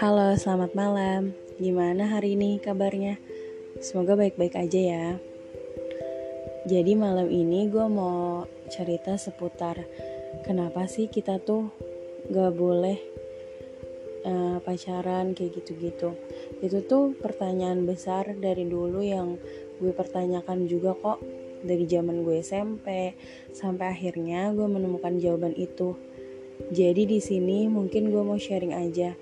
Halo, selamat malam. Gimana hari ini kabarnya? Semoga baik-baik aja ya. Jadi malam ini gue mau cerita seputar kenapa sih kita tuh gak boleh uh, pacaran kayak gitu-gitu. Itu tuh pertanyaan besar dari dulu yang gue pertanyakan juga kok dari zaman gue SMP sampai akhirnya gue menemukan jawaban itu. Jadi di sini mungkin gue mau sharing aja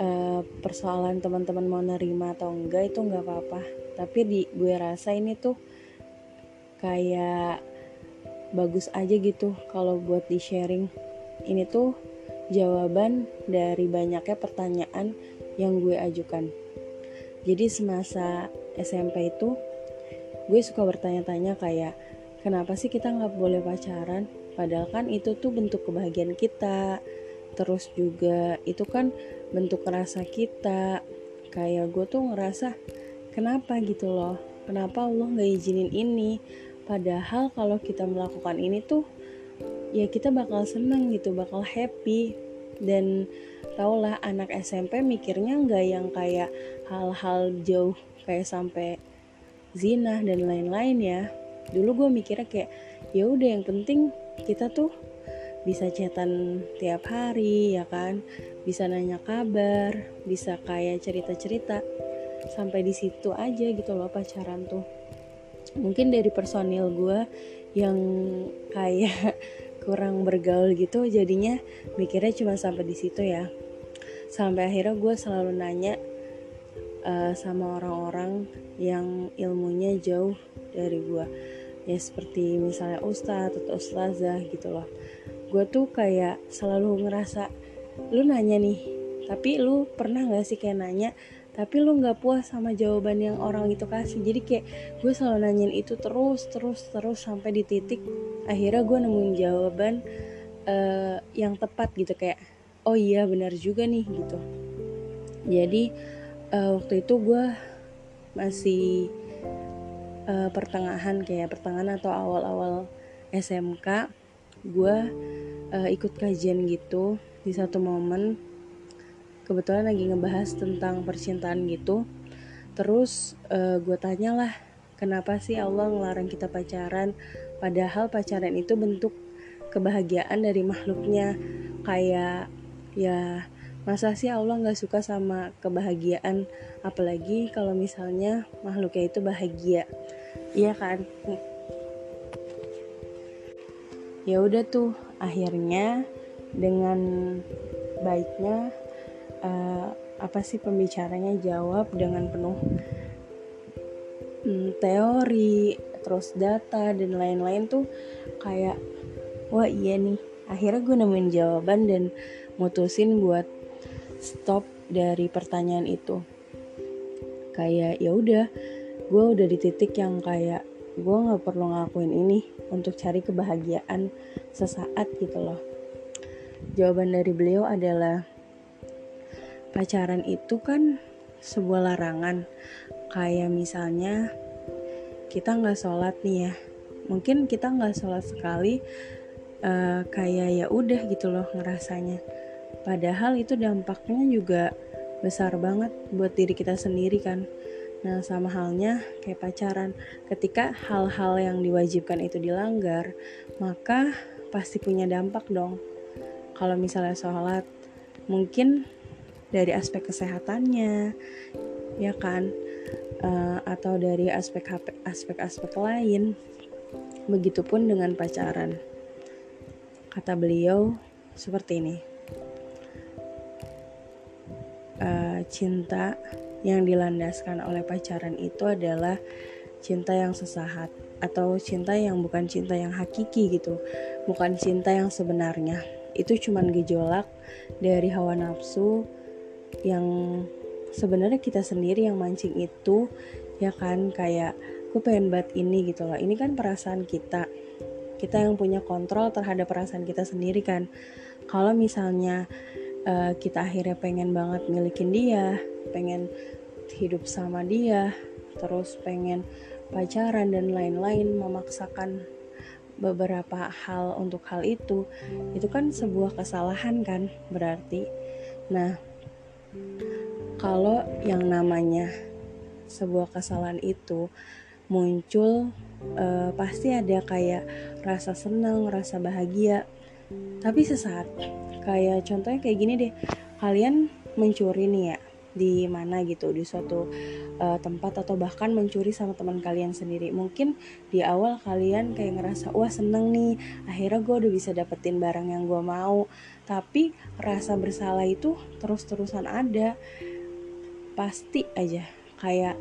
uh, persoalan teman-teman mau nerima atau enggak itu nggak apa-apa. Tapi di gue rasa ini tuh kayak bagus aja gitu kalau buat di sharing ini tuh jawaban dari banyaknya pertanyaan yang gue ajukan jadi semasa SMP itu gue suka bertanya-tanya kayak kenapa sih kita nggak boleh pacaran? Padahal kan itu tuh bentuk kebahagiaan kita. Terus juga itu kan bentuk rasa kita. Kayak gue tuh ngerasa kenapa gitu loh? Kenapa Allah nggak izinin ini? Padahal kalau kita melakukan ini tuh ya kita bakal seneng gitu, bakal happy. Dan taulah anak SMP mikirnya nggak yang kayak hal-hal jauh kayak sampai zina dan lain-lain ya. Dulu gue mikirnya kayak ya udah yang penting kita tuh bisa chatan tiap hari ya kan, bisa nanya kabar, bisa kayak cerita-cerita. Sampai di situ aja gitu loh pacaran tuh. Mungkin dari personil gue yang kayak kurang bergaul gitu jadinya mikirnya cuma sampai di situ ya. Sampai akhirnya gue selalu nanya uh, sama orang-orang yang ilmunya jauh dari gue ya seperti misalnya ustadz atau ustazah gitu loh. Gue tuh kayak selalu ngerasa lu nanya nih tapi lu pernah gak sih kayak nanya tapi lu nggak puas sama jawaban yang orang itu kasih? Jadi kayak gue selalu nanyain itu terus terus terus sampai di titik akhirnya gue nemuin jawaban uh, yang tepat gitu kayak oh iya benar juga nih gitu. Jadi uh, waktu itu gue masih uh, pertengahan kayak pertengahan atau awal-awal SMK gue uh, ikut kajian gitu di satu momen. Kebetulan lagi ngebahas tentang percintaan gitu. Terus uh, gue tanyalah kenapa sih Allah ngelarang kita pacaran? Padahal pacaran itu bentuk kebahagiaan dari makhluknya. Kayak ya masa sih Allah nggak suka sama kebahagiaan? Apalagi kalau misalnya makhluknya itu bahagia. Iya kan? Ya udah tuh akhirnya dengan baiknya uh, apa sih pembicaranya jawab dengan penuh hmm, teori terus data dan lain-lain tuh kayak wah iya nih. Akhirnya gue nemuin jawaban dan mutusin buat stop dari pertanyaan itu. Kayak ya udah gue udah di titik yang kayak gue nggak perlu ngakuin ini untuk cari kebahagiaan sesaat gitu loh. Jawaban dari beliau adalah pacaran itu kan sebuah larangan. Kayak misalnya kita nggak sholat nih ya. Mungkin kita nggak sholat sekali uh, kayak ya udah gitu loh ngerasanya padahal itu dampaknya juga besar banget buat diri kita sendiri kan. Nah, sama halnya kayak pacaran, ketika hal-hal yang diwajibkan itu dilanggar, maka pasti punya dampak dong. Kalau misalnya sholat, mungkin dari aspek kesehatannya ya kan? Uh, atau dari aspek aspek-aspek lain. Begitupun dengan pacaran. Kata beliau seperti ini uh, cinta yang dilandaskan oleh pacaran itu adalah cinta yang sesaat atau cinta yang bukan cinta yang hakiki gitu. Bukan cinta yang sebenarnya. Itu cuman gejolak dari hawa nafsu yang sebenarnya kita sendiri yang mancing itu ya kan? Kayak gue pengen banget ini gitu loh. Ini kan perasaan kita. Kita yang punya kontrol terhadap perasaan kita sendiri kan. Kalau misalnya uh, kita akhirnya pengen banget milikin dia pengen hidup sama dia terus pengen pacaran dan lain-lain memaksakan beberapa hal untuk hal itu itu kan sebuah kesalahan kan berarti nah kalau yang namanya sebuah kesalahan itu muncul uh, pasti ada kayak rasa senang, rasa bahagia. Tapi sesaat kayak contohnya kayak gini deh. Kalian mencuri nih ya di mana gitu di suatu uh, tempat atau bahkan mencuri sama teman kalian sendiri mungkin di awal kalian kayak ngerasa wah seneng nih akhirnya gue udah bisa dapetin barang yang gue mau tapi rasa bersalah itu terus-terusan ada pasti aja kayak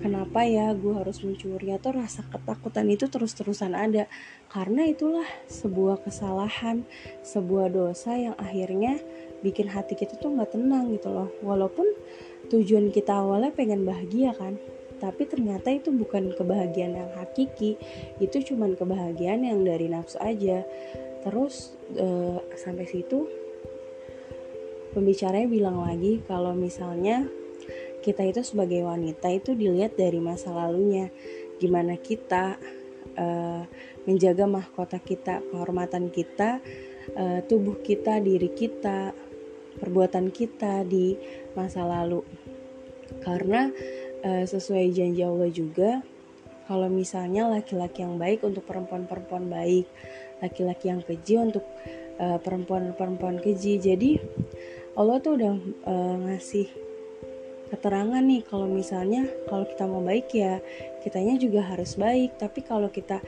kenapa ya gue harus mencuri? Atau rasa ketakutan itu terus-terusan ada. Karena itulah sebuah kesalahan sebuah dosa yang akhirnya bikin hati kita tuh nggak tenang gitu loh. Walaupun tujuan kita awalnya pengen bahagia kan tapi ternyata itu bukan kebahagiaan yang hakiki. Itu cuman kebahagiaan yang dari nafsu aja. Terus uh, sampai situ pembicaranya bilang lagi kalau misalnya kita itu sebagai wanita itu dilihat dari masa lalunya gimana kita uh, menjaga mahkota kita kehormatan kita uh, tubuh kita diri kita perbuatan kita di masa lalu. Karena uh, sesuai janji Allah juga kalau misalnya laki-laki yang baik untuk perempuan-perempuan baik laki-laki yang keji untuk perempuan-perempuan keji. Jadi Allah tuh udah uh, ngasih keterangan nih kalau misalnya kalau kita mau baik ya kitanya juga harus baik. Tapi kalau kita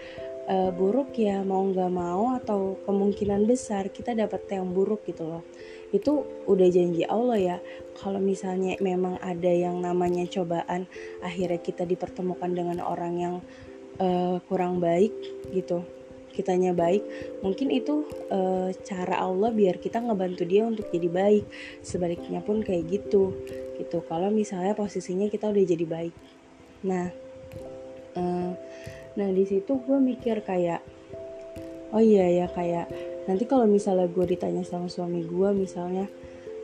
uh, buruk ya mau nggak mau atau kemungkinan besar kita dapat yang buruk gitu loh. Itu udah janji Allah ya. Kalau misalnya memang ada yang namanya cobaan akhirnya kita dipertemukan dengan orang yang uh, kurang baik gitu kitanya baik mungkin itu uh, cara Allah biar kita ngebantu dia untuk jadi baik. Sebaliknya pun kayak gitu gitu. Kalau misalnya posisinya kita udah jadi baik. Nah uh, nah di situ gue mikir kayak oh iya ya kayak nanti kalau misalnya gue ditanya sama suami gue misalnya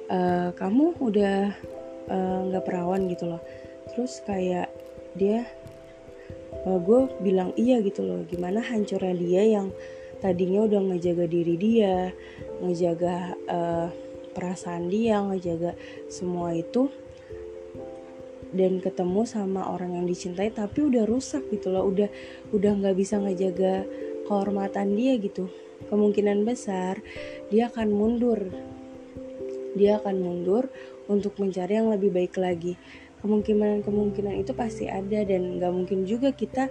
e, kamu udah nggak uh, perawan gitu loh. Terus kayak dia uh, gue bilang iya gitu loh. Gimana hancurnya dia yang tadinya udah ngejaga diri dia ngejaga uh, perasaan dia ngejaga semua itu dan ketemu sama orang yang dicintai tapi udah rusak gitu loh. Udah udah nggak bisa ngejaga kehormatan dia gitu. Kemungkinan besar dia akan mundur. Dia akan mundur untuk mencari yang lebih baik lagi kemungkinan-kemungkinan itu pasti ada dan nggak mungkin juga kita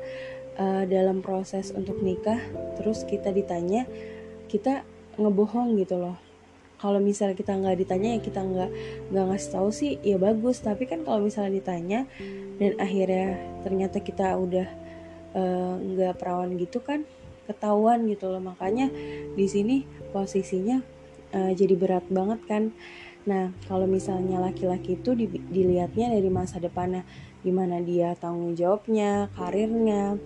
uh, dalam proses untuk nikah terus kita ditanya kita ngebohong gitu loh. Kalau misalnya kita nggak ditanya ya kita nggak nggak ngasih tahu sih ya bagus. Tapi kan kalau misalnya ditanya dan akhirnya ternyata kita udah eh, nggak uh, perawan gitu kan ketahuan gitu loh. Makanya di sini posisinya uh, jadi berat banget kan nah kalau misalnya laki-laki itu di, dilihatnya dari masa depannya gimana dia tanggung jawabnya karirnya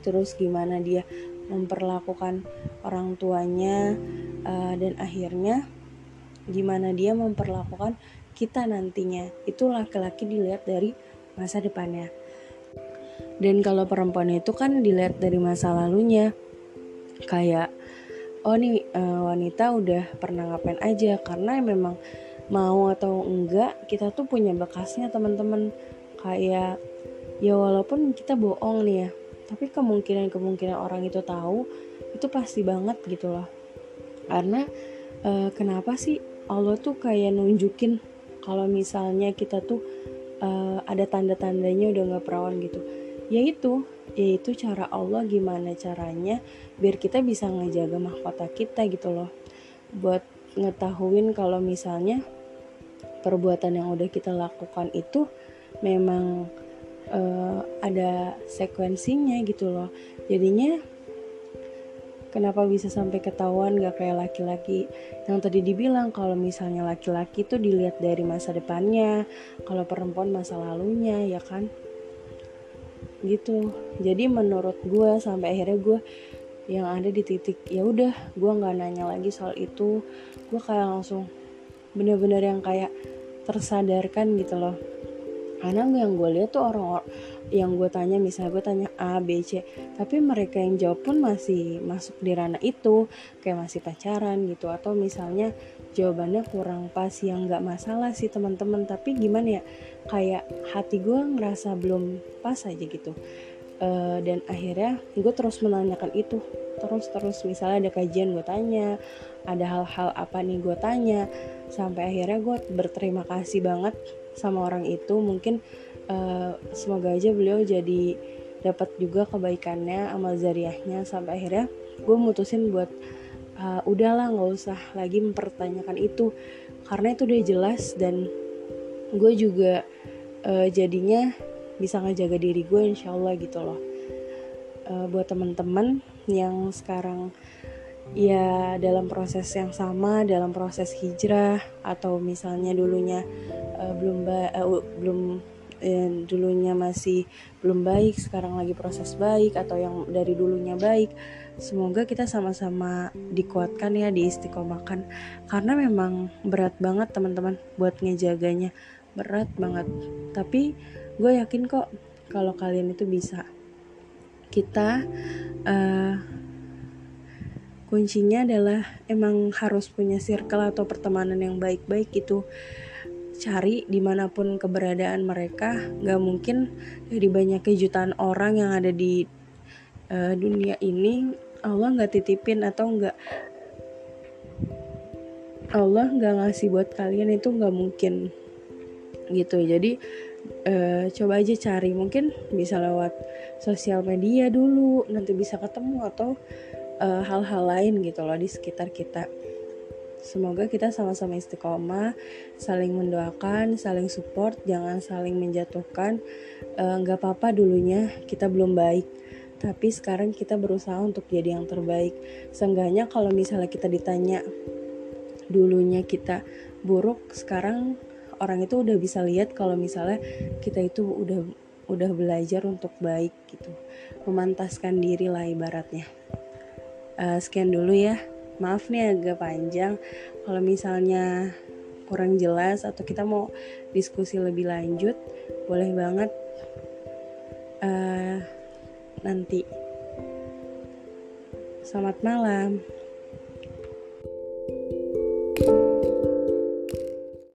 terus gimana dia memperlakukan orang tuanya uh, dan akhirnya gimana dia memperlakukan kita nantinya. Itu laki-laki dilihat dari masa depannya. Dan kalau perempuan itu kan dilihat dari masa lalunya. Kayak oh nih uh, wanita udah pernah ngapain aja. Karena memang mau atau enggak kita tuh punya bekasnya teman-teman. Kayak ya walaupun kita bohong nih ya tapi kemungkinan-kemungkinan orang itu tahu itu pasti banget gitu loh. Karena uh, kenapa sih Allah tuh kayak nunjukin kalau misalnya kita tuh uh, ada tanda-tandanya udah nggak perawan gitu yaitu yaitu cara Allah gimana caranya biar kita bisa ngejaga mahkota kita gitu loh. Buat ngetahuin kalau misalnya perbuatan yang udah kita lakukan itu memang uh, ada sekuensinya gitu loh. Jadinya kenapa bisa sampai ketahuan gak kayak laki-laki? Yang tadi dibilang kalau misalnya laki-laki tuh dilihat dari masa depannya kalau perempuan masa lalunya ya kan gitu. Jadi menurut gue sampai akhirnya gue yang ada di titik ya udah gue nggak nanya lagi soal itu. Gue kayak langsung bener-bener yang kayak tersadarkan gitu loh. Karena yang gue lihat tuh orang yang gue tanya misalnya gue tanya A B C tapi mereka yang jawab pun masih masuk di ranah itu kayak masih pacaran gitu. Atau misalnya jawabannya kurang pas yang nggak masalah sih teman-teman. Tapi gimana ya kayak hati gue ngerasa belum pas aja gitu. Uh, dan akhirnya gue terus menanyakan itu. Terus terus misalnya ada kajian gue tanya ada hal-hal apa nih gue tanya sampai akhirnya gue berterima kasih banget sama orang itu. Mungkin uh, semoga aja beliau jadi dapat juga kebaikannya amal zariahnya sampai akhirnya gue mutusin buat uh, udahlah nggak usah lagi mempertanyakan itu. Karena itu udah jelas dan gue juga uh, jadinya bisa ngejaga diri gue insya Allah gitu loh. Uh, buat teman-teman yang sekarang ya dalam proses yang sama dalam proses hijrah atau misalnya dulunya uh, belum uh, belum yang dulunya masih belum baik sekarang lagi proses baik atau yang dari dulunya baik semoga kita sama-sama dikuatkan ya diistiqomahkan. Karena memang berat banget teman-teman buat ngejaganya. Berat banget. Tapi gue yakin kok kalau kalian itu bisa. Kita uh, kuncinya adalah emang harus punya circle atau pertemanan yang baik-baik gitu. Cari di mana pun keberadaan mereka. Gak mungkin dari banyak kejutan orang yang ada di uh, dunia ini Allah nggak titipin atau nggak Allah nggak ngasih buat kalian itu nggak mungkin gitu. Jadi uh, coba aja cari. Mungkin bisa lewat sosial media dulu nanti bisa ketemu atau eh, hal-hal uh, lain gitu loh di sekitar kita. Semoga kita sama-sama istiqomah, saling mendoakan, saling support, jangan saling menjatuhkan. Nggak e, apa-apa dulunya kita belum baik, tapi sekarang kita berusaha untuk jadi yang terbaik. Seenggaknya kalau misalnya kita ditanya dulunya kita buruk, sekarang orang itu udah bisa lihat kalau misalnya kita itu udah udah belajar untuk baik gitu, memantaskan diri lah ibaratnya. Uh, sekian dulu ya maaf nih agak panjang kalau misalnya kurang jelas atau kita mau diskusi lebih lanjut boleh banget nanti selamat malam